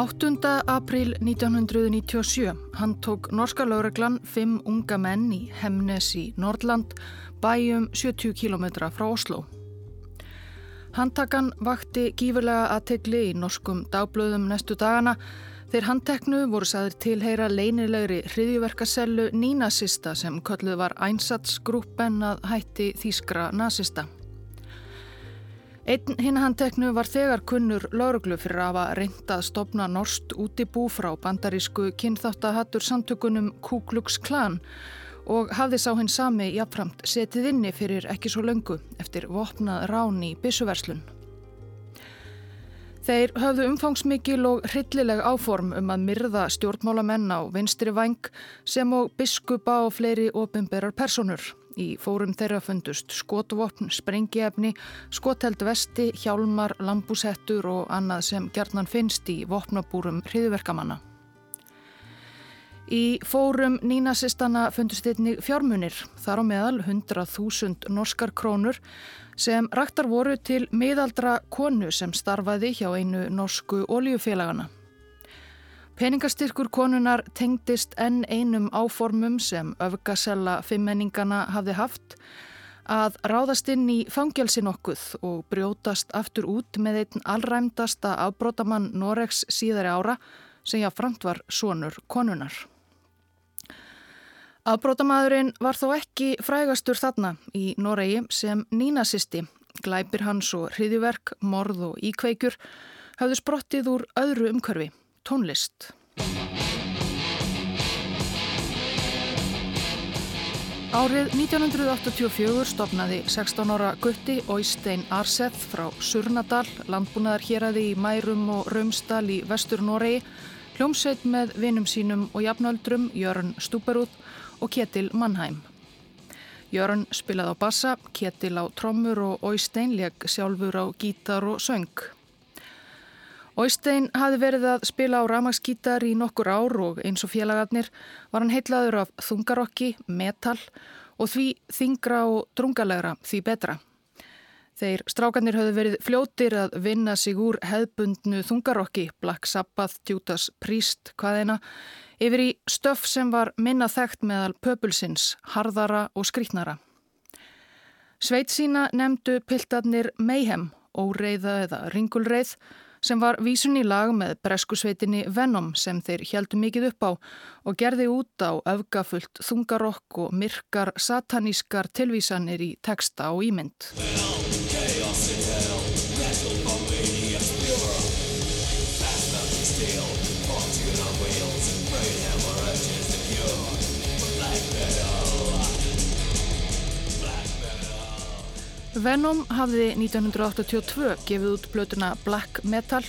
8. april 1997 hann tók norska lögreglan fimm unga menn í Hemnes í Nordland bæjum 70 km frá Oslo. Handtakan vakti gífurlega aðtegli í norskum dagblöðum næstu dagana þeir handteknu voru saður tilheyra leinilegri hriðjuverkasellu nínasista sem kölluð var einsatsgrúpen að hætti þýskra nazista. Einn hinn handteknu var þegar kunnur lauruglu fyrir að hafa reynd að stopna norst útibú frá bandarísku kynþáttahattur samtökunum Ku Klux Klan og hafði sá hinn sami jafnframt setið inni fyrir ekki svo löngu eftir vopnað rán í byssuverslun. Þeir höfðu umfangsmikil og hryllileg áform um að myrða stjórnmálamenn á vinstri vang sem og biskupa og fleiri ofinberar personur. Í fórum þeirra fundust skotvopn, sprengiefni, skoteld vesti, hjálmar, lambúsettur og annað sem gerðnan finnst í vopnabúrum hriðverkamanna. Í fórum nínasistana fundust einnig fjármunir, þar á meðal 100.000 norskar krónur sem raktar voru til miðaldra konu sem starfaði hjá einu norsku oljufélagana. Peningastyrkur konunar tengdist enn einum áformum sem öfgasella fimmenningana hafði haft að ráðast inn í fangelsin okkuð og brjótast aftur út með einn allræmdasta afbrótamann Noregs síðari ára sem jáfnframt var sonur konunar. Afbrótamaðurinn var þó ekki frægastur þarna í Noregi sem nínasisti, glæpir hans og hriðiverk, morð og íkveikjur hafðu sprottið úr öðru umkörfi tónlist. Árið 1984 stopnaði 16 ára gutti Óistein Arseth frá Surnadal, landbúnaðar héræði í Mærum og Raumsdal í vestur Noregi, hljómsveit með vinum sínum og jafnöldrum Jörn Stúperúð og Ketil Mannheim. Jörn spilaði á bassa, Ketil á trommur og Óistein legg sjálfur á gítar og söng. Óistein hafi verið að spila á ramaskítar í nokkur ár og eins og félagarnir var hann heitlaður af þungarokki, metal og því þingra og drungalegra því betra. Þeir strákanir höfðu verið fljótir að vinna sig úr hefðbundnu þungarokki, Black Sabbath, Judas Priest, hvaðeina, yfir í stöf sem var minna þekkt meðal pöpulsins, harðara og skrítnara. Sveit sína nefndu piltarnir Mayhem, óreiða eða ringulreið, sem var vísun í lag með breskusveitinni Venom sem þeir heldu mikið upp á og gerði út á öfgafullt þungarokk og myrkar satanískar tilvísanir í texta og ímynd. Venom hafði 1982 gefið út blötuna Black Metal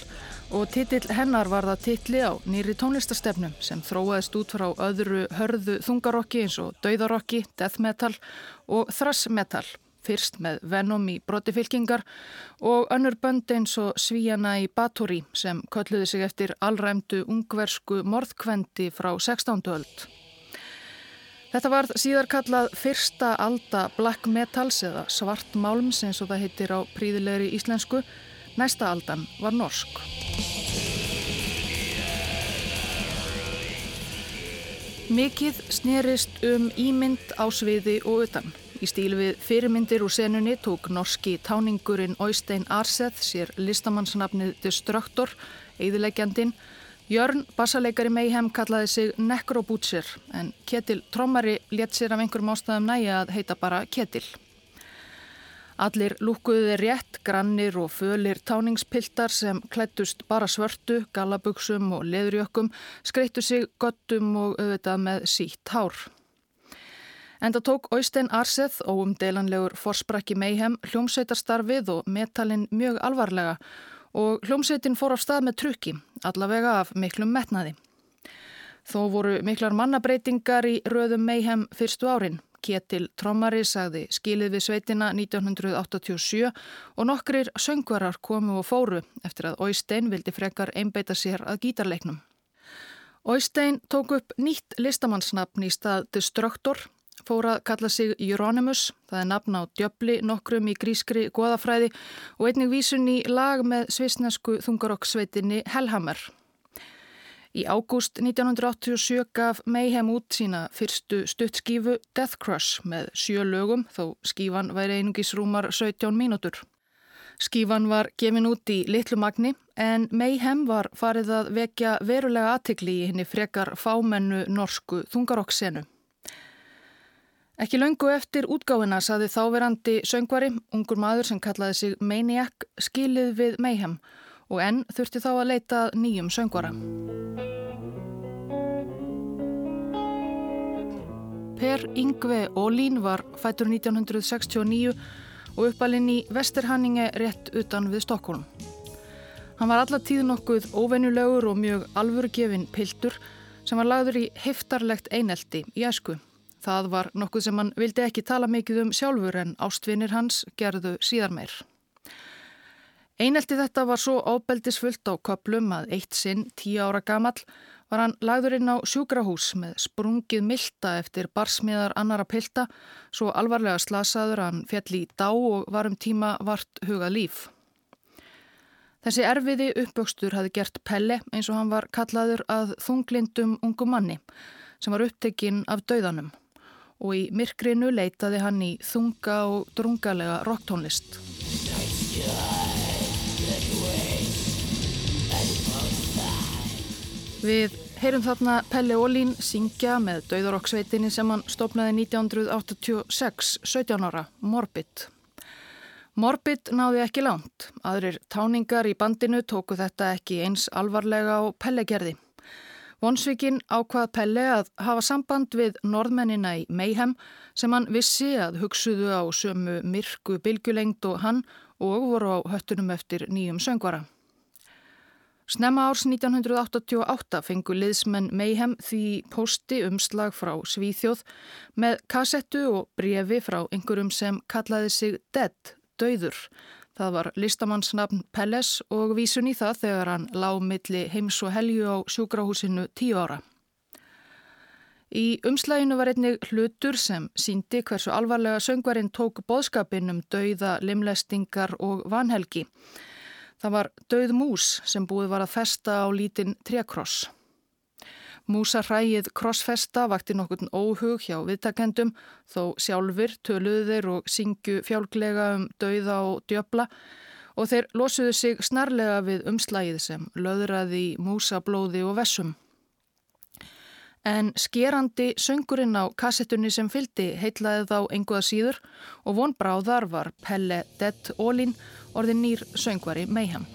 og titill hennar var það titli á nýri tónlistastefnum sem þróaðist út frá öðru hörðu þungarokki eins og dauðarokki, death metal og thrash metal. Fyrst með Venom í brotifylkingar og önnur bönd eins og Svíjana í Bathory sem kölluði sig eftir allræmdu ungversku morðkvendi frá 16. öld. Þetta var síðar kallað fyrsta alda black metals eða svart málms eins og það heitir á príðilegri íslensku. Næsta aldan var norsk. Mikið snerist um ímynd á sviði og utan. Í stíl við fyrirmyndir úr senunni tók norski táningurinn Óistein Arseth sér listamannsnafnið Destructor, eðileggjandin, Jörn, bassaleikari Mayhem, kallaði sig Necrobutcher en Ketil Trommari létt sér af einhverjum ástæðum næja að heita bara Ketil. Allir lúkuðuði rétt, grannir og fölir táningspiltar sem klættust bara svörtu, gallabugsum og leðurjökkum, skreittu sig göttum og auðvitað með sítt hár. Enda tók Óistein Arseth, óumdelanlegur forsprakki Mayhem, hljómsveitastarfið og metalinn mjög alvarlega og hljómsveitin fór á stað með trukki, allavega af miklum metnaði. Þó voru miklar mannabreitingar í röðum Mayhem fyrstu árin. Ketil Trommari sagði skilið við sveitina 1987 og nokkrir söngvarar komu og fóru eftir að Óistein vildi frekar einbeita sér að gítarleiknum. Óistein tók upp nýtt listamannsnafn í stað Destructor fór að kalla sig Euronymous, það er nafn á djöfli nokkrum í grískri goðafræði og einnig vísun í lag með svisnesku þungarokksveitinni Hellhammer. Í ágúst 1987 gaf Mayhem út sína fyrstu stuttskífu Death Crush með sjö lögum þó skífan væri einungis rúmar 17 mínútur. Skífan var gefin út í litlu magni en Mayhem var farið að vekja verulega aðtikli í henni frekar fámennu norsku þungarokksenu. Ekki laungu eftir útgáfina saði þáverandi söngvari, ungur maður sem kallaði sig Maniac, skilið við Mayhem og enn þurfti þá að leita nýjum söngvara. Per Yngve Ólín var fætur 1969 og uppalinn í Vesterhanninge rétt utan við Stokkólum. Hann var alla tíð nokkuð óvenjulegur og mjög alvörugefin piltur sem var lagður í heftarlegt einelti í æsku. Það var nokkuð sem hann vildi ekki tala mikið um sjálfur en ástvinir hans gerðu síðar meir. Einelti þetta var svo ábeldisfullt á köplum að eitt sinn, tíu ára gamal, var hann lagður inn á sjúkrahús með sprungið milta eftir barsmiðar annara pilta, svo alvarlega slasaður hann fjall í dá og varum tíma vart hugað líf. Þessi erfiði uppbökstur hafi gert Pelle eins og hann var kallaður að þunglindum ungum manni sem var upptekinn af dauðanum og í myrkrinu leitaði hann í þunga og drungalega rocktónlist. Við heyrum þarna Pelle Ólín syngja með Dauðarokksveitinni sem hann stopnaði 1986, 17 ára, Morbid. Morbid náði ekki langt. Aðrir táningar í bandinu tóku þetta ekki eins alvarlega á Pelle gerði. Vonsvíkin ákvað Pelle að hafa samband við norðmennina í Mayhem sem hann vissi að hugsuðu á sömu myrku bylgjulengt og hann og voru á höttunum eftir nýjum söngvara. Snemma árs 1988 fengu liðsmenn Mayhem því posti umslag frá Svíþjóð með kassettu og brefi frá einhverjum sem kallaði sig Dead, döður. Það var listamannsnafn Pelles og vísun í það þegar hann lág milli heims og helju á sjúkrahúsinu tíu ára. Í umslæginu var einnig hlutur sem síndi hversu alvarlega söngvarinn tók boðskapin um dauða, limlestingar og vanhelgi. Það var döð mús sem búið var að festa á lítinn trekross. Músarrægið krossfesta vakti nokkurn óhug hjá viðtakendum þó sjálfur töluðu þeir og syngju fjálglega um döða og djöbla og þeir losuðu sig snarlega við umslægið sem löðraði músablóði og vessum. En skerandi söngurinn á kassettunni sem fyldi heitlaði þá enguða síður og von bráðar var Pelle Dead Olin orðin nýr söngvari Mayhem.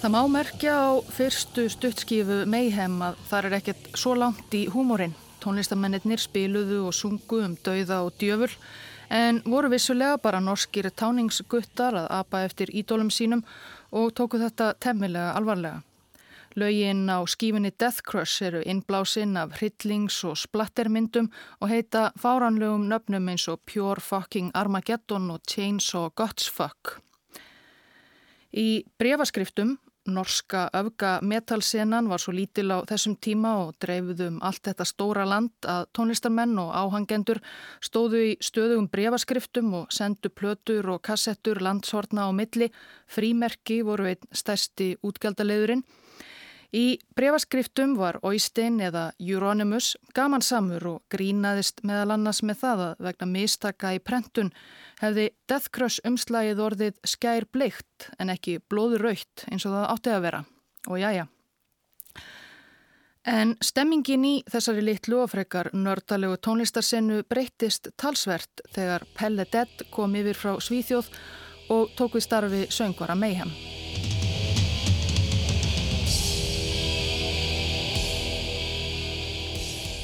Það má merkja á fyrstu stuttskifu Mayhem að það er ekkert svo langt í húmórin. Tónlistamennir spiluðu og sungu um dauða og djöfur en voru vissulega bara norskir táningsguttar að apa eftir ídólum sínum og tóku þetta temmilega alvarlega. Laugin á skífinni Death Crush eru innblásinn af hryllings- og splattermyndum og heita fáranlegum nöfnum eins og Pure Fucking Armageddon og Chainsaw Gutsfuck. Í brefaskriftum Norska öfga metalsenan var svo lítil á þessum tíma og dreifuðum um allt þetta stóra land að tónlistarmenn og áhangendur stóðu í stöðugum brevaskriftum og sendu plötur og kassettur landshortna á milli. Frímerki voru einn stærsti útgjaldaleðurinn Í brevaskriftum var Oystein eða Euronymous gamansamur og grínaðist meðal annars með það að vegna mistaka í prentun hefði Death Crush umslagið orðið skær bleikt en ekki blóður raukt eins og það átti að vera. Og já, já. En stemmingin í þessari litlu og frekar nördalegu tónlistarsennu breyttist talsvert þegar Pelle Dead kom yfir frá Svíþjóð og tók við starfi söngvara Mayhem.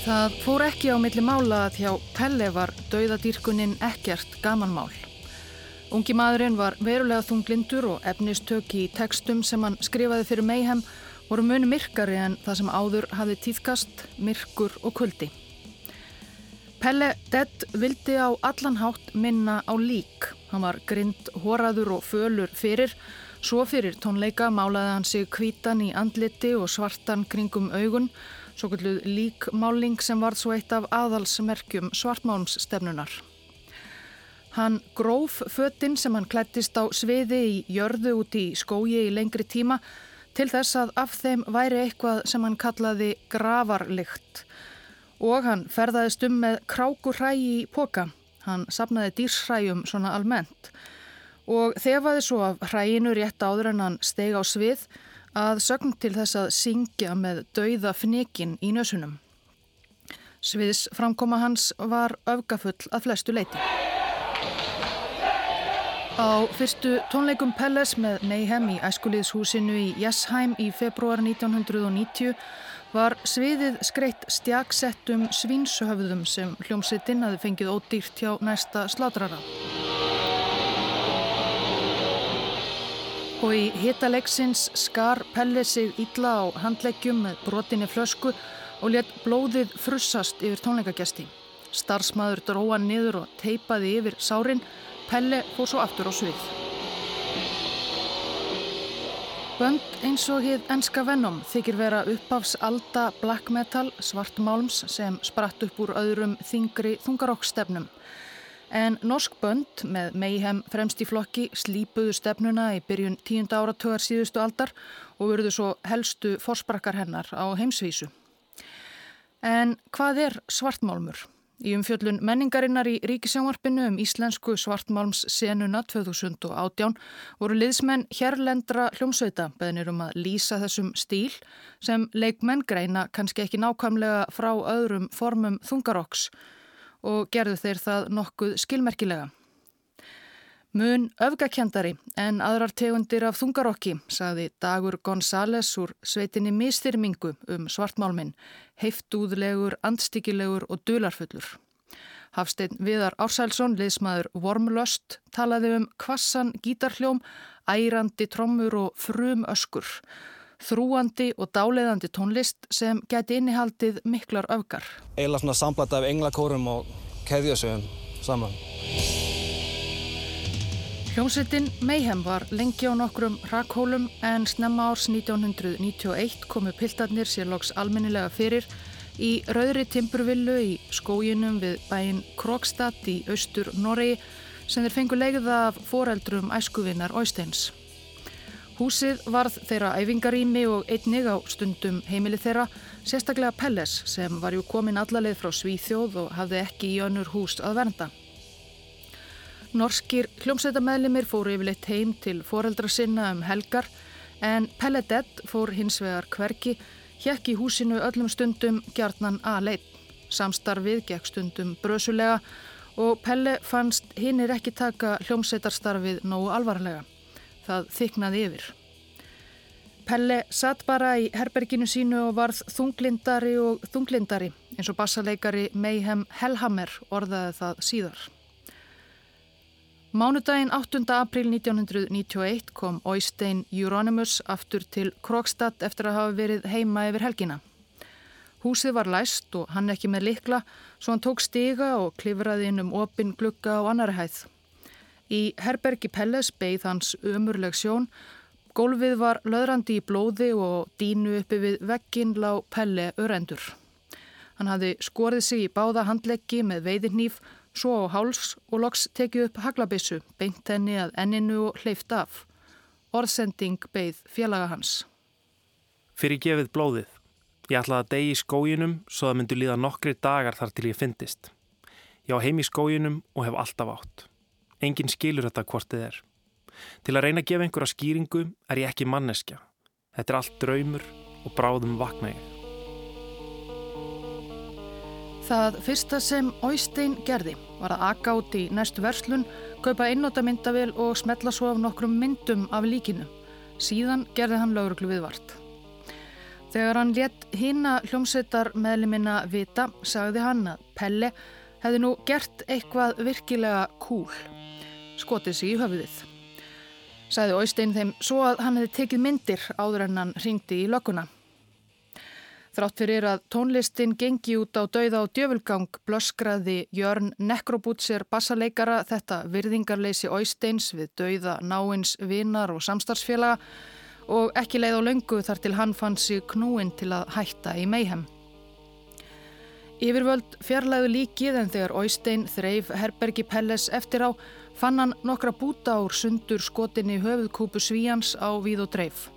Það fór ekki á milli mála að hjá Pelle var dauðadýrkunin ekkert gamanmál. Ungi maðurinn var verulega þunglindur og efnistök í tekstum sem hann skrifaði fyrir Mayhem voru muni myrkari en það sem áður hafi tíðkast, myrkur og kuldi. Pelle Dead vildi á allan hátt minna á lík. Hann var grind, horaður og fölur fyrir. Svo fyrir tónleika málaði hann sig kvítan í andliti og svartan kringum augun svo kalluð líkmáling sem var svo eitt af aðalsmerkjum svartmálmsstefnunar. Hann gróf föttin sem hann klættist á sviði í jörðu út í skógi í lengri tíma til þess að af þeim væri eitthvað sem hann kallaði gravarlykt og hann ferðaðist um með krákurhræ í poka. Hann sapnaði dýrshræjum svona almennt og þefaði svo af hræinu rétt áður en hann steg á svið að sögn til þess að syngja með dauða fnekin í nösunum. Sviðs framkoma hans var öfgafull að flestu leiti. Á fyrstu tónleikum Pelles með Mayhem í æskuliðshúsinu í Jessheim í februar 1990 var sviðið skreitt stjaksettum svínshöfðum sem hljómsveitinn hafi fengið ódýrt hjá næsta slátrara. Og í hitaleiksins skar Pelle sig ítla á handleggjum með brotinni flösku og let blóðið frussast yfir tónleikagjasti. Starsmaður dróa niður og teipaði yfir sárin Pelle fór svo aftur á svið. Bönd eins og hitt enska Venom þykir vera uppafs alda black metal svartmálms sem spratt upp úr öðrum þingri þungarokkstefnum. En norsk bönd með Mayhem fremst í flokki slípuðu stefnuna í byrjun tíunda áratögar síðustu aldar og verðu svo helstu forsprakkar hennar á heimsvísu. En hvað er svartmálmur? Í umfjöllun menningarinnar í ríkisjámarpinu um íslensku svartmálms senuna 2018 voru liðsmenn hérlendra hljómsveita beðnir um að lýsa þessum stíl sem leikmenn greina kannski ekki nákvæmlega frá öðrum formum þungarokks og gerðu þeir það nokkuð skilmerkilega. Mun öfgakjandari en aðrar tegundir af þungarokki, saði Dagur Gonzáles úr sveitinni Mistyrmingu um svartmálminn, heiftúðlegur, andstíkilegur og dularfullur. Hafstein Viðar Ársælsson, liðsmaður Vormlöst, talaði um kvassan gítarhljóm, ærandi trommur og frum öskur. Þrúandi og dáleiðandi tónlist sem geti innihaldið miklar öfgar. Eila svona samblata af englakórum og keðjasögum saman. Hljómsveitin Mayhem var lengi á nokkrum rakhólum en snemma árs 1991 komu piltarnir sér loks almennilega fyrir í rauðri timburvillu í skóginum við bæinn Krokstad í austur Noregi sem þeir fengu leiða af foreldrum æskuvinnar Óisteins. Húsið varð þeirra æfingarými og einnig á stundum heimili þeirra, sérstaklega Pelles sem var ju komin allarleið frá Svíþjóð og hafði ekki í önnur hús að vernda. Norskir hljómsveitamæðlimir fóru yfirleitt heim til foreldra sinna um helgar en Pelledett fór hins vegar hverki, hjekk í húsinu öllum stundum gjarnan aðleit. Samstarfið gekk stundum brösulega og Pelle fannst hinnir ekki taka hljómsveitarstarfið nógu alvarlega. Það þyknaði yfir. Pelle satt bara í herberginu sínu og varð þunglindari og þunglindari eins og bassaleikari Mayhem Hellhammer orðaði það síðar. Mánudaginn 8. april 1991 kom Oystein Euronymous aftur til Krokstad eftir að hafa verið heima yfir helgina. Húsið var læst og hann ekki með likla svo hann tók stiga og klifraði inn um opin glukka á annari hæð. Í herbergi Pelles beigð hans ömurleg sjón. Gólfið var löðrandi í blóði og dínu uppi við veggin lág Pelle örendur. Hann hafði skorið sig í báða handleggi með veiðinnýf svo á háls og loks tekið upp haglabissu, beint henni að enninu og hleyft af. Orðsending beigð félaga hans. Fyrir gefið blóðið. Ég ætlaði að degi í skójinum svo það myndi líða nokkri dagar þar til ég fyndist. Ég á heim í skójinum og hef alltaf átt. Engin skilur þetta hvort þið er. Til að reyna að gefa einhverja skýringu er ég ekki manneskja. Þetta er allt draumur og bráðum vakna ég. Það fyrsta sem Óistein gerði var að aka út í næstu verslun, kaupa einnótamyndavel og smetla svo af nokkrum myndum af líkinu. Síðan gerði hann lauruglu viðvart. Þegar hann létt hýna hljómsveitar meðlimina vita, sagði hann að Pelle hefði nú gert eitthvað virkilega kúl. Skotið sig í höfuðið. Sagði Óistein þeim svo að hann hefði tekið myndir áður en hann ringdi í lögguna. Þrátt fyrir að tónlistin gengi út á dauða og djöfulgang blöskraði Jörn Nekrobútser bassaleikara þetta virðingarleysi Óisteins við dauða náins vinar og samstarfsfélaga og ekki leið á löngu þar til hann fann sig knúin til að hætta í meihem. Yfirvöld fjarlæðu líkið en þegar Óistein þreif Herbergi Pelles eftir á fann hann nokkra búta úr sundur skotinni höfuðkúpu svíjans á víð og dreif.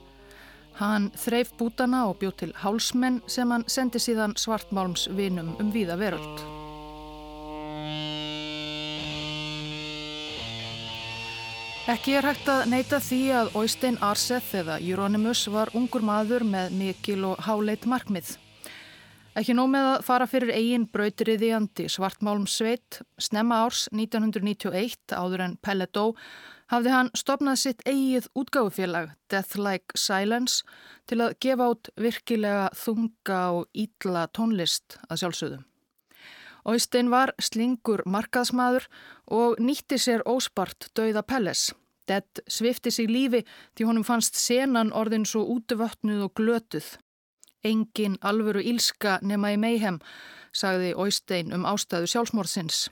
Hann þreif bútana og bjóð til hálsmenn sem hann sendi síðan svartmálms vinum um víða veröld. Ekki er hægt að neyta því að Oystein Arseth eða Euronymous var ungur maður með mikil og háleit markmið. Ekki nóg með að fara fyrir eigin brautriðiðandi svartmálmsveit, snemma árs 1991 áður en Pelle dó, hafði hann stopnað sitt eigið útgáfufélag Death Like Silence til að gefa át virkilega þunga og ítla tónlist að sjálfsögðum. Óistein var slingur markaðsmaður og nýtti sér óspart dauða Pelles. Dead svifti sig lífi því honum fannst senan orðin svo útvötnuð og glötuð. Engin alvöru ílska nema í meihem, sagði Óistein um ástæðu sjálfsmórðsins.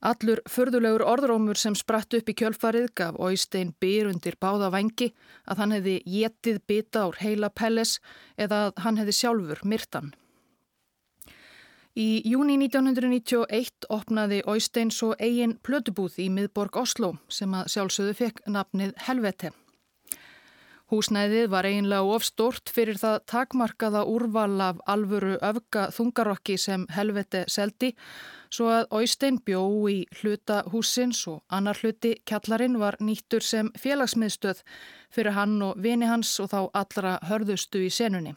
Allur förðulegur orðrómur sem spratt upp í kjölfarið gaf Óistein byr undir báða vangi að hann hefði getið bita ár heila Pelles eða að hann hefði sjálfur myrtan. Í júni 1991 opnaði Óistein svo eigin plötubúð í miðborg Oslo sem að sjálfsögðu fekk nafnið Helvete. Húsnæðið var eiginlega ofstort fyrir það takmarkaða úrval af alvöru öfga þungarokki sem Helvete seldi svo að Óistein bjó í hluta húsins og annar hluti kjallarinn var nýttur sem félagsmiðstöð fyrir hann og vini hans og þá allra hörðustu í senunni.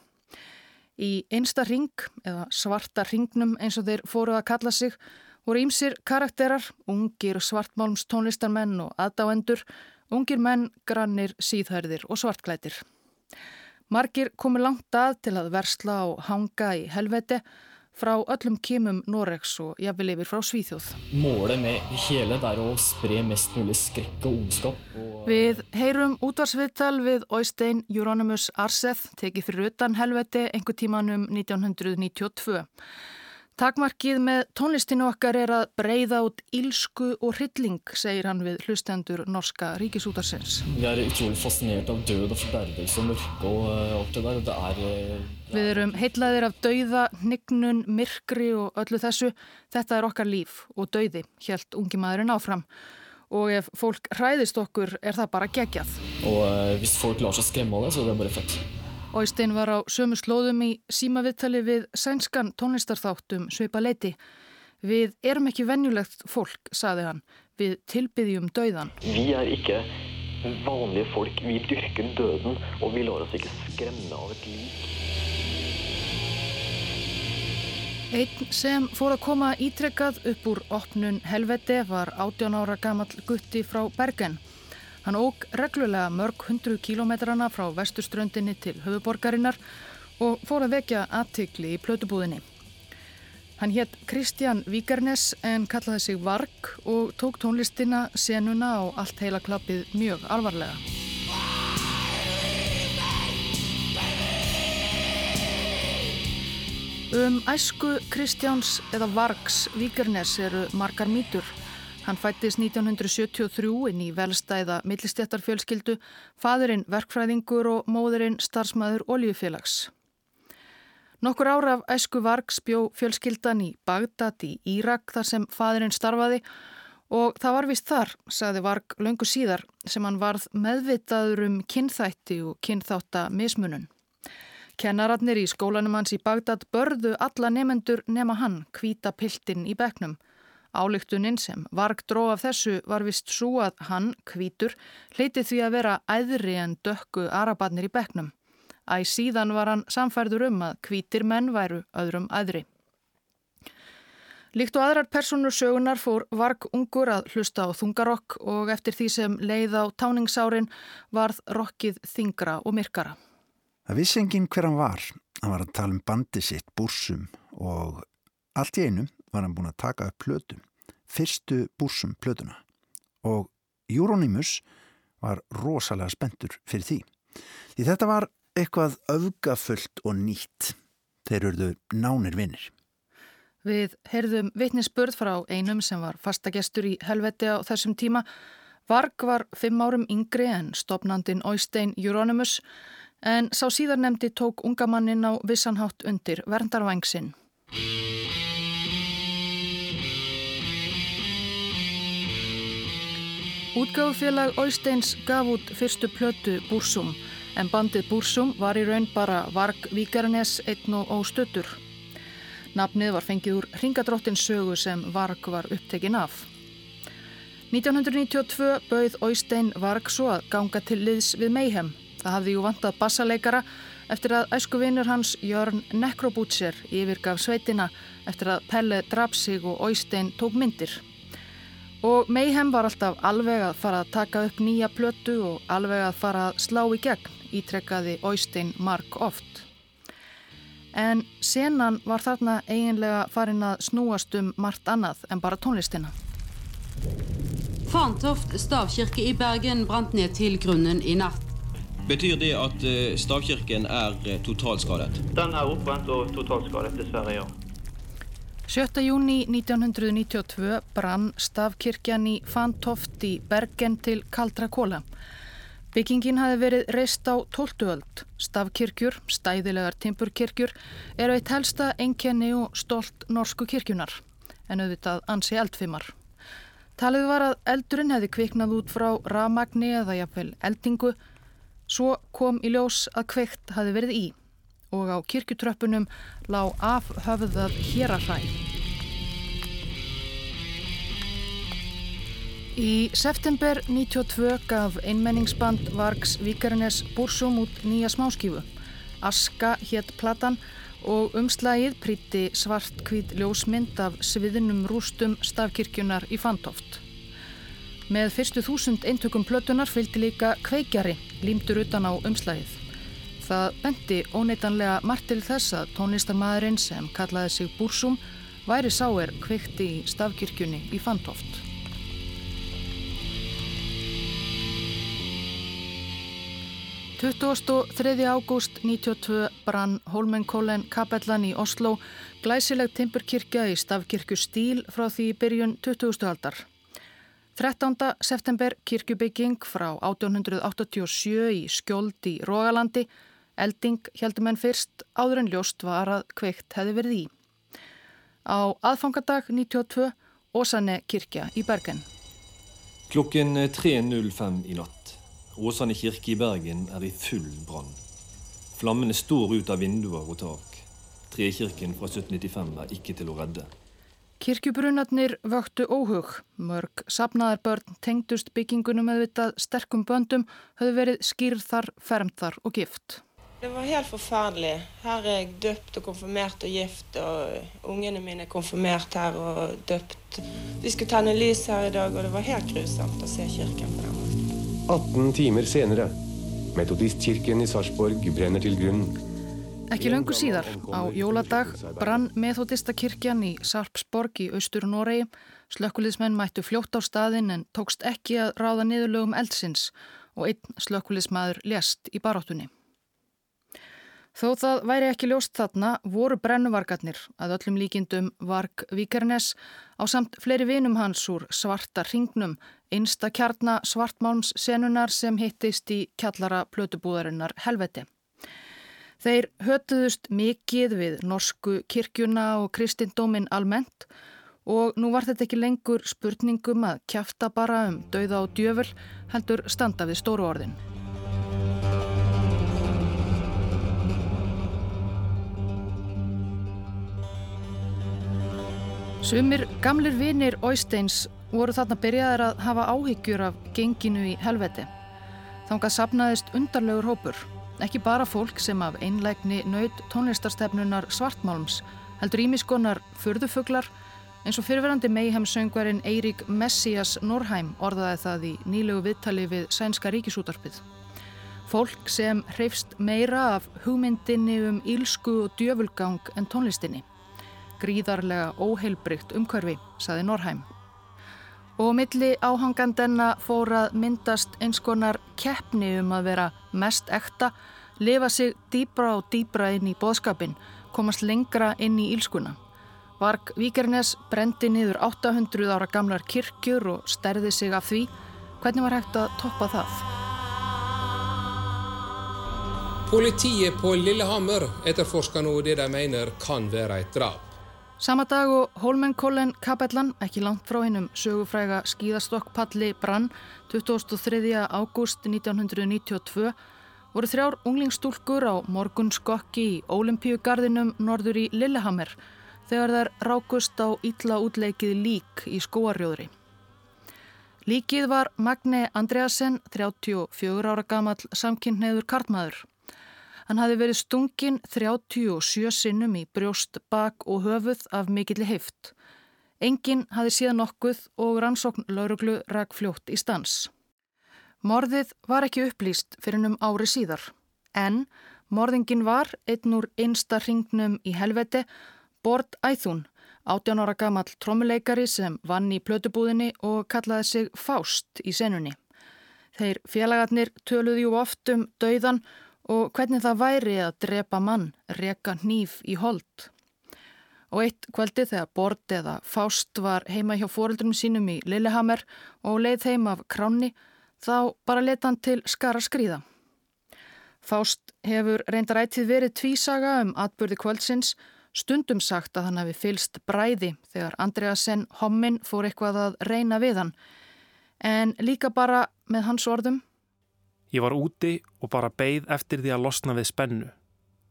Í einsta ring, eða svarta ringnum eins og þeir fóruð að kalla sig, voru ímsir karakterar, ungir svartmálms tónlistarmenn og aðdáendur, ungir menn, grannir, síðhærðir og svartklætir. Margir komu langt að til að versla og hanga í helveti frá öllum kímum Noregs og jafnvel yfir frá Svíþjóð. Målet með hele er að spre mest mulig skrekk og ondskap. Við heyrum útvarsviðtal við Oystein Euronymous Arseth tekið fyrir utan helveti einhver tímanum 1992. Takmarkið með tónlistinu okkar er að breyða út ílsku og hrylling, segir hann við hlustendur norska ríkisútarsins. Vi er utrolig fascinert av döð og forberðelse og mörk og allt det der. Er, Við erum heitlaðir af dauða, nignun, myrkri og öllu þessu. Þetta er okkar líf og dauði, helt ungi maðurinn áfram. Og ef fólk hræðist okkur er það bara gegjað. Og uh, hvis folk lar seg skremme av det, så er det bare fett. Óistein var á sömu slóðum í símaviðtali við sænskan tónlistarþáttum Sveipa leiti. Við erum ekki venjulegt fólk, saði hann. Við tilbyðjum dauðan. Vi er ikke vanlige folk. Vi dyrker døden, og vi lar oss ikke skremme av et lik. Einn sem fór að koma ítrekkað upp úr opnun helveti var 18 ára gamall gutti frá Bergen. Hann óg reglulega mörg hundru kílometrana frá vesturströndinni til höfuborgarinnar og fór að vekja aðtikli í plötubúðinni. Hann hétt Kristján Víkarnes en kallaði sig Varg og tók tónlistina, senuna og allt heila klappið mjög alvarlega. Um æsku Kristjáns eða Vargs Víkarnes eru margar mýtur. Hann fættist 1973 inn í velstæða millistjættarfjölskyldu, fadurinn verkfræðingur og móðurinn starfsmæður oljufélags. Nokkur ára af æsku varg spjó fjölskyldan í Bagdad í Írak þar sem fadurinn starfaði og það var vist þar, sagði varg löngu síðar, sem hann varð meðvitaður um kynþætti og kynþáttamismunun. Kennararnir í skólanum hans í Bagdad börðu alla nefendur nema hann, hvita piltinn í beknum. Ályktunin sem varg dró af þessu var vist svo að hann, kvítur, hleytið því að vera æðri en dökku arabatnir í beknum. Æ síðan var hann samfærður um að kvítir menn væru öðrum æðri. Líkt og aðrar personur sögunar fór varg ungur að hlusta á þungarokk og eftir því sem leið á táningsárin varð rokkið þingra og myrkara. Það vissi enginn hver hann var. Hann var að tala um bandi sitt, búrsum og allt í einu var hann búin að taka upp plötu, fyrstu búrsum plötuna og Euronymous var rosalega spentur fyrir því. Því þetta var eitthvað öfgafullt og nýtt. Þeir eruðu nánir vinnir. Við heyrðum vitnisspörð frá einum sem var fastagestur í helveti á þessum tíma. Varg var fimm árum yngri en stopnandin Oystein Euronymous en sá síðar nefndi tók ungamannin á vissanhátt undir verndarvængsinn. Útgáðufélag Óisteins gaf út fyrstu plötu Búrsum en bandið Búrsum var í raun bara Varg Víkarnes einn og óstöttur. Nafnið var fengið úr ringadróttins sögu sem Varg var upptekinn af. 1992 bauð Óistein Varg svo að ganga til liðs við Mayhem. Það hafði jú vantað bassaleikara eftir að æskuvinur hans Jörn Nekrobútser yfirgaf sveitina eftir að Pelle draf sig og Óistein tók myndir. Og Mayhem var alltaf alveg að fara að taka upp nýja plötu og alveg að fara að slá í gegn, ítrekkaði Oystein Mark oft. En senan var þarna eiginlega farin að snúast um margt annað en bara tónlistina. Fantoft stavkirke i Bergen brant ned til grunnen i natt. Betyr det at eh, stavkirken er eh, totalskadet? Den er oppbrent og totalskadet, dessverre, ja. 7. júni 1992 brann stafkirkjan í Fantoft í Bergen til Kaldra Kóla. Byggingin hafi verið reist á 12. öld. Stafkirkjur, stæðilegar timpurkirkjur, eru eitt helsta enkenni og stolt norsku kirkjunar, en auðvitað ansi eldfimar. Talið var að eldurinn hefði kviknað út frá ramagni eða jafnvel eldingu, svo kom í ljós að kveikt hafi verið í og á kirkutröppunum lág afhöfðað hérarhæ. Í september 92 gaf einmenningsband Vargs Víkarnes Búrsum út nýja smáskífu. Aska hétt platan og umslægið príti svart hvít ljósmynd af sviðinum rústum stafkirkjunar í Fantoft. Með fyrstu þúsund eintökum plötunar fylgdi líka kveikjari límtur utan á umslægið. Það bendi óneitanlega margt til þess að tónlistarmadurinn sem kallaði sig Búrsum væri sáer kvikti í stafkirkjunni í Fantoft. Tuttúast 3. ágúst 92 brann Holmenkólen kapellan í Oslo glæsileg timpurkirkja í stafkirkju stíl frá því byrjun 20. aldar. 13. september kirkjubygging frá 1887 í skjóld í Rógalandi Elding heldum en fyrst áður en ljóst var að kveikt hefði verið í. Á aðfangadag 92 Åsane kirkja í Bergen. Klokken 3.05 i natt. Åsane kirke i Bergen er i full brann. Flammene står ut av vinduer og tak. Trekirken fra 1795 er ikke til å redde. Kirkjubrunatnir vöktu óhug. Mörg sapnaðarbörn tengdust byggingunum meðvitað sterkum böndum höfðu verið skýrðar, fermþar og gift. Det var helt forferdelig. Her er jeg døpt og konfirmert og gift, og ungene mine er konfirmert her og døpt. Vi skulle tenne lys her i dag, og det var helt grusomt å se kirken på den måten. 18 timer senere. Metodistkirken i Sarpsborg brenner til grunnen. Ekki löngu síðar, á jóladag, brann metodistakirkjan í Sarpsborg í austur Noregi. Slökkulismenn mættu fljótt á staðin en tókst ekki að ráða niðurlögum eldsins og einn slökkulismadur lést í baráttunni. Þó það væri ekki ljóst þarna voru brennuvargarnir að öllum líkindum Varg Víkernes á samt fleiri vinum hans úr svarta ringnum, einsta kjarna svartmálms senunar sem hittist í kjallara plötubúðarinnar helveti. Þeir hötuðust mikið við norsku kirkjuna og kristindómin almennt og nú var þetta ekki lengur spurningum að kjafta bara um dauða og djöful heldur standa við stóru orðin. Sumir gamlir vinir Óisteins voru þarna byrjaðir að hafa áhyggjur af genginu í helveti. Þangað sapnaðist undarlegur hópur, ekki bara fólk sem af einlægni nöyð tónlistarstefnunar svartmálms, heldur ímiskonar förðufuglar eins og fyrirverandi meihemsöngvarinn Eirík Messias Norheim orðaði það í nýlegu viðtali við Sænska ríkisútarpið. Fólk sem hreifst meira af hugmyndinni um ílsku og djöfulgang en tónlistinni gríðarlega óheilbrygt umhverfi, saði Norheim. Og milli áhangandenna fór að myndast eins konar keppni um að vera mest ekta, lifa sig dýbra og dýbra inn í boðskapin, komast lengra inn í ílskuna. Varg Víkernes brendi niður 800 ára gamlar kirkjur og stærði sig af því. Hvernig var hægt að toppa það? Politiet på Lillehammer etterforsker nå det de mener kan være et drap. Sama dag og Holmenkollen kapellan, ekki langt frá hennum sögufræga skíðastokkpalli Brann 23. ágúst 1992 voru þrjár unglingstúlkur á morgunskokki í Ólimpíugarðinum norður í Lillehammer þegar þær rákust á ítla útleikið lík í skóarjóðri. Líkið var Magne Andreasen, 34 ára gamal samkynneður kartmaður. Hann hafi verið stungin 37 sinnum í brjóst, bak og höfuð af mikilli heift. Engin hafi síðan nokkuð og rannsókn lauruglu ræk fljótt í stans. Morðið var ekki upplýst fyrir um ári síðar, en morðingin var einn úr einsta ringnum í helveti, Bord Æþún, 18 ára gammal trommuleikari sem vann í plötubúðinni og kallaði sig Fást í senunni. Þeir félagarnir töluði jú oft um dauðan og hvernig það væri að drepa mann, reka nýf í hold. Og eitt kvöldi þegar Bord eða Fást var heima hjá fóreldrum sínum í Lillehammer og leið heim af kráni, þá bara leta hann til skara skrýða. Fást hefur reyndar ættið verið tvísaga um atbyrði kvöldsins, stundum sagt að hann hafi fylst bræði þegar Andreasen Hommin fór eitthvað að reyna við hann, en líka bara með hans orðum Ég var úti og bara beigð eftir því að losna við spennu.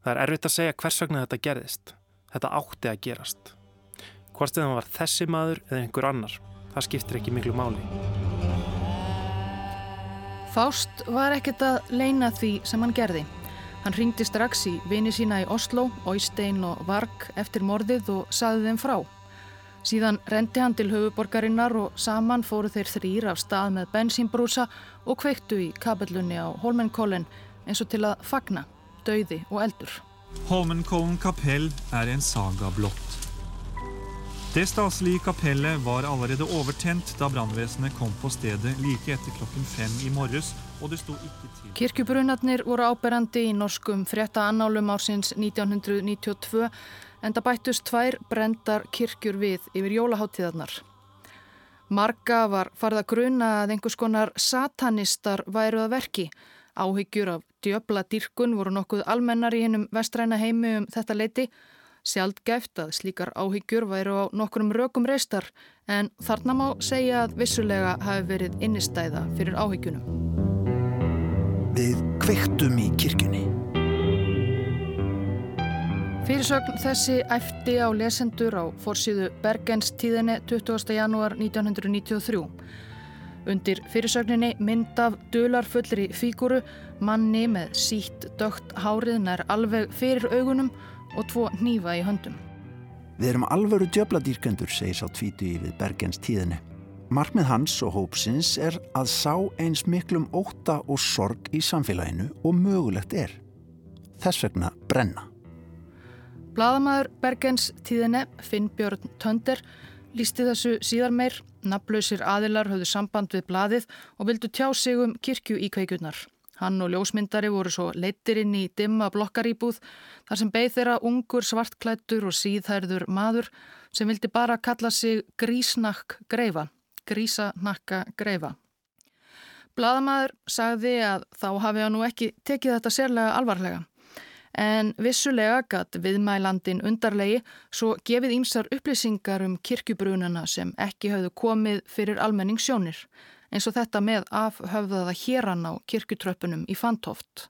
Það er erfitt að segja hvers vegna þetta gerðist. Þetta átti að gerast. Hvort eða hann var þessi maður eða einhver annar. Það skiptir ekki miklu máli. Fást var ekkert að leina því sem hann gerði. Hann ringdi strax í vini sína í Oslo, Óistein og Varg eftir mordið og saði þeim frá. Síðan rendi hann til höfuborgarinnar og saman fóru þeir þrýr af stað með bensínbrúsa og kveiktu í kapellunni á Holmenkollen eins og til að fagna, dauði og eldur. Holmenkollen kapell er en saga blott. Det staselige kapellet var allerede overtent da brannvesenet kom på stedet like etter klokken fem i morges, og det sto ikke til. Kirkjubrunatnir voru áberandi í norskum frétta annálum ársins 1992 en það bættust tvær brendar kirkjur við yfir jólaháttíðarnar. Marga var farða gruna að einhvers konar satanistar væru að verki. Áhyggjur af djöbla dýrkun voru nokkuð almennar í hennum vestræna heimi um þetta leiti. Sjaldgæft að slíkar áhyggjur væru á nokkurum rökum reistar en þarna má segja að vissulega hafi verið innistæða fyrir áhyggjunum. Við kveiktum í kirkjunni. Fyrirsögn þessi æfti á lesendur á forsýðu Bergens tíðinni 20. janúar 1993. Undir fyrirsögninni mynd af dularfullri fíguru, manni með sítt dögt hárið nær alveg fyrir augunum og tvo nýfa í höndum. Við erum alvöru djöbladýrkendur, segir sá tvíti við Bergens tíðinni. Markmið hans og hópsins er að sá eins miklum óta og sorg í samfélaginu og mögulegt er. Þess vegna brenna. Blaðamæður Bergens tíðinni, Finnbjörn Tönder, lísti þessu síðar meir. Naflausir aðilar höfðu samband við blaðið og vildu tjá sig um kirkju í kveikjurnar. Hann og ljósmyndari voru svo leittir inn í dimma blokkaríbúð þar sem beð þeirra ungur svartklættur og síðhærður maður sem vildi bara kalla sig grísnakk greifa, grísanakka greifa. Blaðamæður sagði að þá hafi hann nú ekki tekið þetta sérlega alvarlega en vissulega gatt viðmælandin undarlegi svo gefið ímsar upplýsingar um kirkjubrunana sem ekki hafðu komið fyrir almenningssjónir, eins og þetta með afhöfðaða héran á kirkjutröppunum í Fantoft.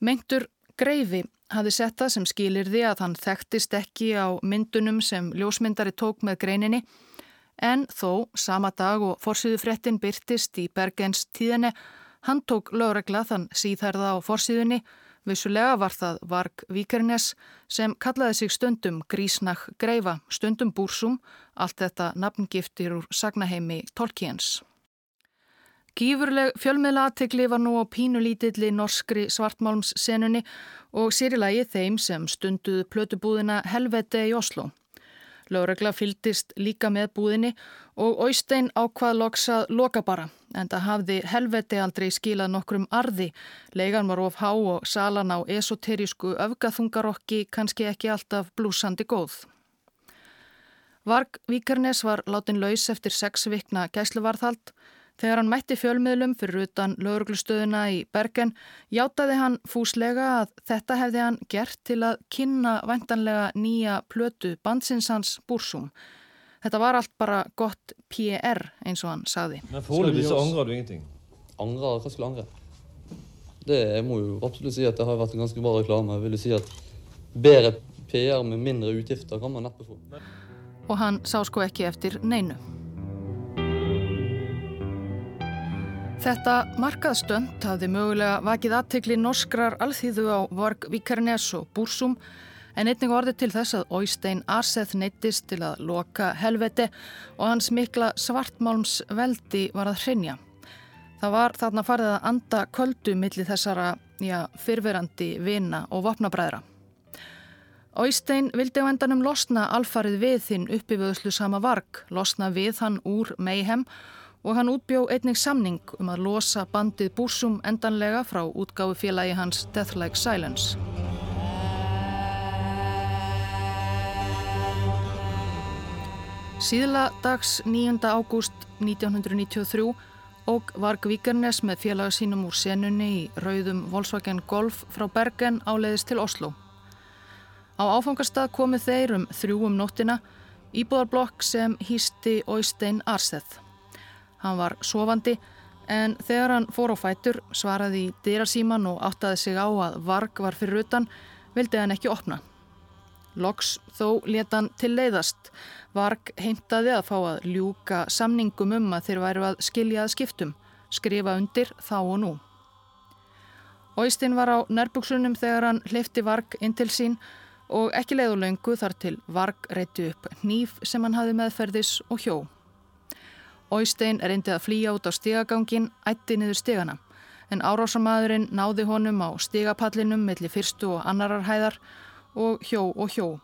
Mengtur Greifi hafði sett það sem skilir því að hann þekktist ekki á myndunum sem ljósmyndari tók með greininni, en þó sama dag og forsiðufrettin byrtist í Bergens tíðinni, hann tók lögregla þann síðherða á forsiðunni Vissulega var það Varg Víkernes sem kallaði sig stundum Grísnach Greifa, stundum Búrsum, allt þetta nafngiftir úr sagnaheimi Tolkiens. Gífurleg fjölmiðlatikli var nú á pínulítilli norskri svartmálmssenunni og sérilagi þeim sem stunduð plötubúðina Helvete í Oslo. Lóregla fyldist líka með búðinni og Óistein ákvað loks að loka bara en það hafði helveti aldrei skilað nokkrum arði. Legan var of há og salan á esoterísku öfgaþungarokki kannski ekki alltaf blúsandi góð. Varg Víkarnes var látin laus eftir sex vikna gæsluvarðhald. Þegar hann mætti fjölmiðlum fyrir utan lauruglustöðuna í Bergen játaði hann fúslega að þetta hefði hann gert til að kynna vantanlega nýja plötu bandsinsans Búrsum. Þetta var allt bara gott PR eins og hann sagði. Så angrer du ingenting? Angrer? Hva skulle angre? Det jeg må jo absolutt si at det har vært en ganske bra reklame. Jeg vil si at bedre PR med mindre utgifter kan man neppe få. Og hann sá sko ekki eftir neinu. Þetta markaðstönd hafði mögulega vakið aðtekli norskrar alþýðu á Varg Vikernes og Búrsum en einnig orði til þess að Óistein Arseth neittist til að loka helveti og hans mikla svartmálms veldi var að hrinja. Það var þarna farið að anda köldu millir þessara já, fyrverandi vina og vopnabræðra. Óistein vildi á endanum losna alfarið við þinn uppiföðslu sama varg, losna við hann úr meihem og hann útbjó einnig samning um að losa bandið Búsum endanlega frá útgáfi félagi hans Death Like Silence. Síðla dags 9. ágúst 1993 og Varg Víkernes með félaga sínum úr senunni í rauðum Volkswagen Golf frá Bergen áleiðist til Oslo. Á áfangastað komið þeir um þrjú um nóttina íbúðarblokk sem hýsti Óistein Arseth. Hann var sofandi en þegar hann fór á fætur svaraði í dyrasíman og áttaði sig á að varg var fyrir utan vildi hann ekki opna. Loks þó leta hann til leiðast. Varg heimtaði að fá að ljúka samningum um að þeir væru að skilja að skiptum, skrifa undir þá og nú. Óistinn var á nærbuksunum þegar hann hlifti Varg inn til sín og ekki leiðulöngu þar til Varg reytti upp nýf sem hann hafi meðferðis og hjó. Óistein reyndi að flýja út á stigagangin, ætti niður stigana, en árásamadurinn náði honum á stigapallinum millir fyrstu og annarar hæðar og hjó og hjó.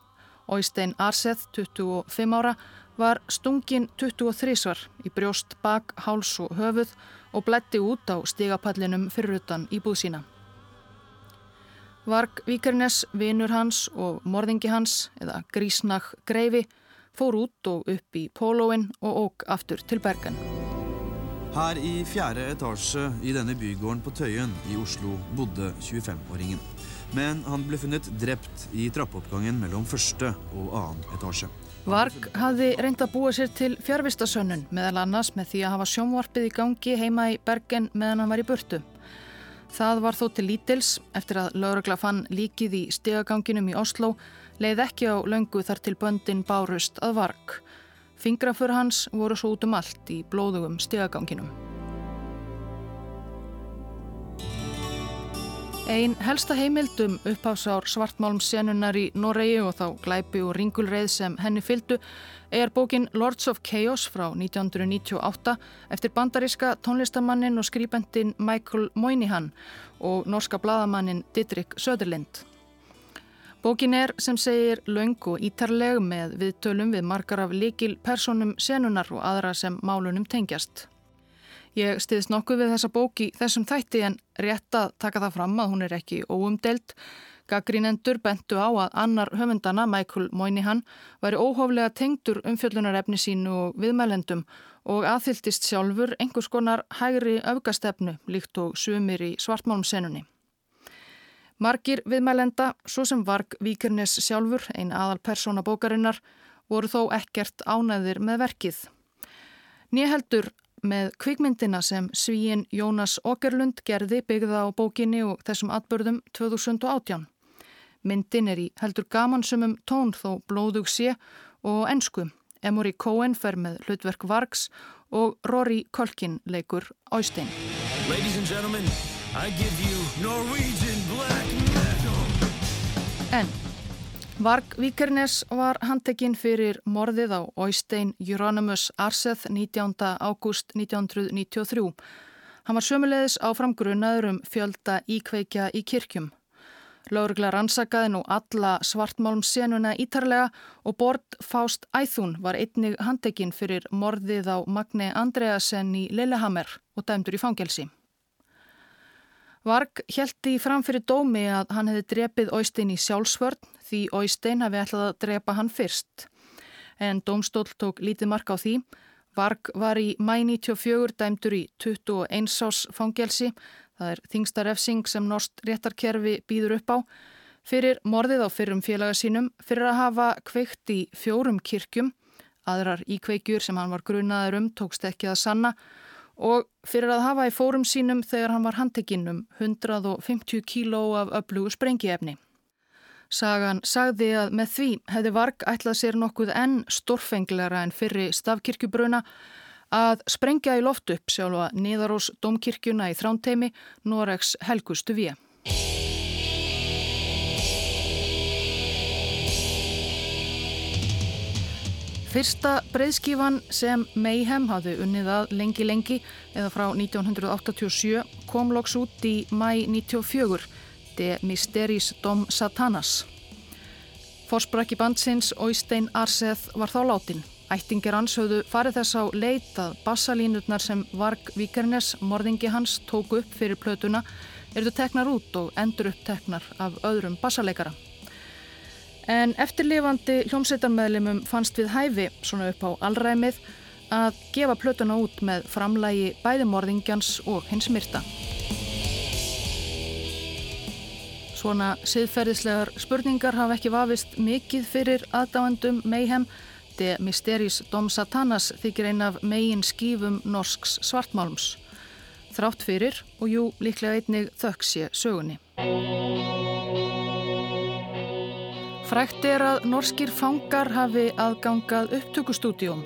Óistein Arseth, 25 ára, var stungin 23 svar í brjóst, bak, háls og höfuð og bletti út á stigapallinum fyrir utan íbúð sína. Varg Víkernes, vinur hans og morðingi hans, eða Grísnach Greifi, fór út og upp í pólóin og óg aftur til Bergen. Her i fjerde etasje i denne bygården på Tøyen i Oslo bodde 25-åringen. Men han ble funnet drept i trappeoppgangen mellom første og annen etasje. Varg hafði reynd að búa sér til fjárvistasönnun meðal annars með því að hafa sjónvarpið í gangi heima í Bergen meðan hann var í burtu. Það var þó til lítils eftir að laurugla fann líkið í stegaganginum í Oslo leið ekki á löngu þar til böndin bárust að varg. Fingrafur hans voru svo út um allt í blóðugum stegaganginum. Einn helsta heimildum uppháðsár svartmálmsenunnar í Noregi og þá glæpi og ringulreið sem henni fyldu er bókin Lords of Chaos frá 1998 eftir bandaríska tónlistamannin og skrýpendin Michael Moynihan og norska bladamannin Didrik Söderlind. Bókin er sem segir laung og ítarleg með viðtölum við margar af likil personum senunar og aðra sem málunum tengjast. Ég stiðist nokkuð við þessa bóki þessum þætti en rétt að taka það fram að hún er ekki óumdelt. Gaggrínendur bentu á að annar höfundana, Michael Moynihan, væri óhóflega tengdur umfjöllunarefni sínu og viðmælendum og aðfyltist sjálfur einhvers konar hægri öfgastefnu líkt og sumir í svartmálmsenunni. Margir viðmælenda, svo sem Varg Víkernes sjálfur, ein aðal persóna bókarinnar, voru þó ekkert ánæðir með verkið. Nýheldur með kvikmyndina sem svíin Jónas Åkerlund gerði byggða á bókinni og þessum atbörðum 2018. Myndin er í heldur gamansumum tón þó blóðug sé og ennsku. Emory Cohen fer með hlutverk Vargs og Rory Kolkin leikur Ástein. En Varg Víkernes var handtekinn fyrir morðið á Oystein Euronymous Arseth 19. ágúst 1993. Hann var sömulegis áfram grunnaður um fjölda íkveikja í kirkjum. Laurugla rannsakaði nú alla svartmálmsenuna ítarlega og Bord Fást Æþún var einnig handtekinn fyrir morðið á Magni Andreasen í Lillehammer og dæmdur í fangelsi. Varg hjælti fram fyrir dómi að hann hefði drepið Óistein í sjálfsvörn því Óistein hafi ætlað að drepa hann fyrst. En dómstól tók lítið mark á því. Varg var í mæ 94 dæmdur í 21 ás fangelsi, það er þingsta refsing sem Norst réttarkerfi býður upp á, fyrir morðið á fyrrum félaga sínum fyrir að hafa kveikt í fjórum kirkjum, aðrar íkveikjur sem hann var grunaður um tókst ekki að sanna og fyrir að hafa í fórum sínum þegar hann var handtekinn um 150 kíló af öflugu sprengiefni. Sagan sagði að með því hefði Varg ætlað sér nokkuð enn stórfenglara en fyrri stafkirkjubruna að sprengja í loft upp sjálfa Niðarós domkirkjuna í þránteimi Noregs helgustu við. Fyrsta breyðskífan sem Mayhem hafði unnið að lengi lengi eða frá 1987 kom loks út í mæ 94 De Mysteris Dom Satanas. Forsbrakki bandsins Óistein Arseth var þá látin. Ættingir hans höfðu farið þess á leit að bassalínutnar sem Varg Víkernes, morðingi hans, tók upp fyrir plötuna eruðu teknar út og endur uppteknar af öðrum bassaleikara. En eftirlifandi hljómsveitarmeðlimum fannst við hæfi, svona upp á allræmið, að gefa plötuna út með framlægi bæði morðingjans og hins myrta. Svona siðferðislegar spurningar hafa ekki vafist mikið fyrir aðdáendum Mayhem. De Mysteris Dom Satanas þykir ein af megin skífum norsks svartmálms. Þrátt fyrir og jú líklega einnig þökksje sögunni. Frækt er að norskir fangar hafi aðgangað upptökustúdjum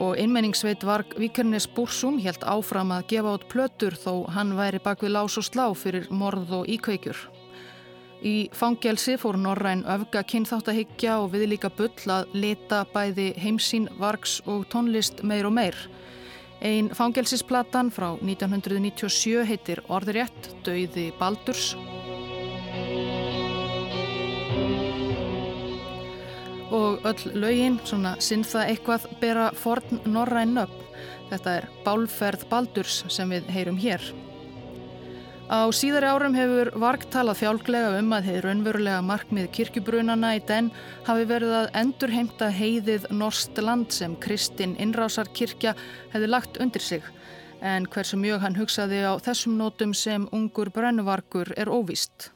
og einmenningsveit Varg Víkernes Búrsum helt áfram að gefa át plötur þó hann væri bak við lás og slá fyrir morð og íkveikjur. Í fangelsi fór Norræn öfga kynþáttahyggja og viðlíka bull að leta bæði heimsín, vargs og tónlist meir og meir. Einn fangelsisplatan frá 1997 heitir Orðurétt, Dauði Baldurs. Og öll lögin, svona sinnþa eitthvað, bera forn Norræn nöfn. Þetta er Bálferð Baldurs sem við heyrum hér. Á síðari árum hefur Varg talað fjálglega um að hefur raunverulega markmið kirkjubrunana í den hafi verið að endurheimta heiðið Norst land sem Kristinn Innrásarkirkja hefði lagt undir sig. En hversu mjög hann hugsaði á þessum nótum sem ungur brennuvargur er óvist.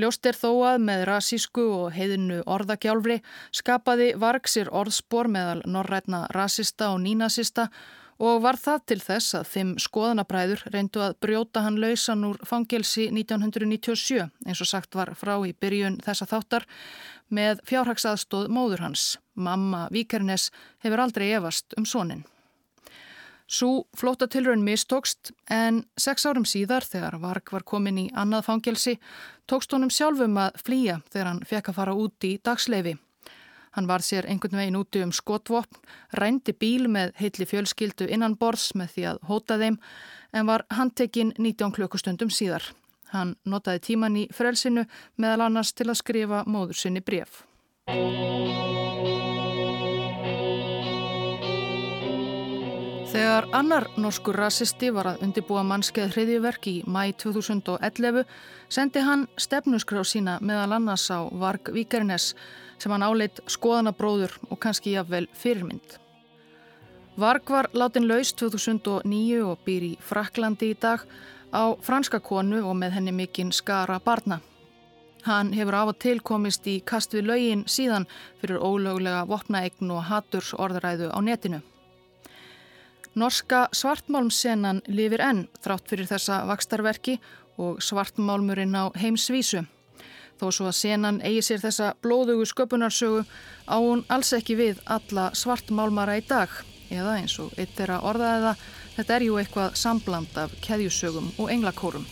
Ljóst er þó að með rasísku og heiðinu orðagjálfri skapaði Varg sér orðspor meðal norrætna rasista og nínasista og var það til þess að fimm skoðanabræður reyndu að brjóta hann lausan úr fangelsi 1997 eins og sagt var frá í byrjun þessa þáttar með fjárhagsaðstóð móður hans. Mamma Víkernes hefur aldrei efast um sónin. Sú flótatilraun mistókst en sex árum síðar þegar Varg var komin í annað fangelsi tókst honum sjálfum að flýja þegar hann fekk að fara út í dagsleifi. Hann var sér einhvern veginn úti um skotvopn, rændi bíl með heitli fjölskyldu innan borðs með því að hóta þeim en var handtekinn 19 klukkustundum síðar. Hann notaði tíman í frelsinu meðal annars til að skrifa móður sinni bref. Þegar annar norskur rasisti var að undibúa mannskeið hriðjuverk í mæ 2011 sendi hann stefnusgrá sína meðal annars á Varg Víkernes sem hann áleitt skoðanabróður og kannski jafnvel fyrirmynd. Varg var látin laus 2009 og býr í Fraklandi í dag á franska konu og með henni mikinn skara barna. Hann hefur af og til komist í kast við laugin síðan fyrir ólöglega vopnaegn og haturs orðræðu á netinu. Norska svartmálmsenan lifir enn þrátt fyrir þessa vakstarverki og svartmálmurinn á heimsvísu. Þó svo að senan eigi sér þessa blóðugu sköpunarsögu á hún alls ekki við alla svartmálmara í dag eða eins og eitt er að orðaði það, þetta er jú eitthvað sambland af keðjusögum og englakórum.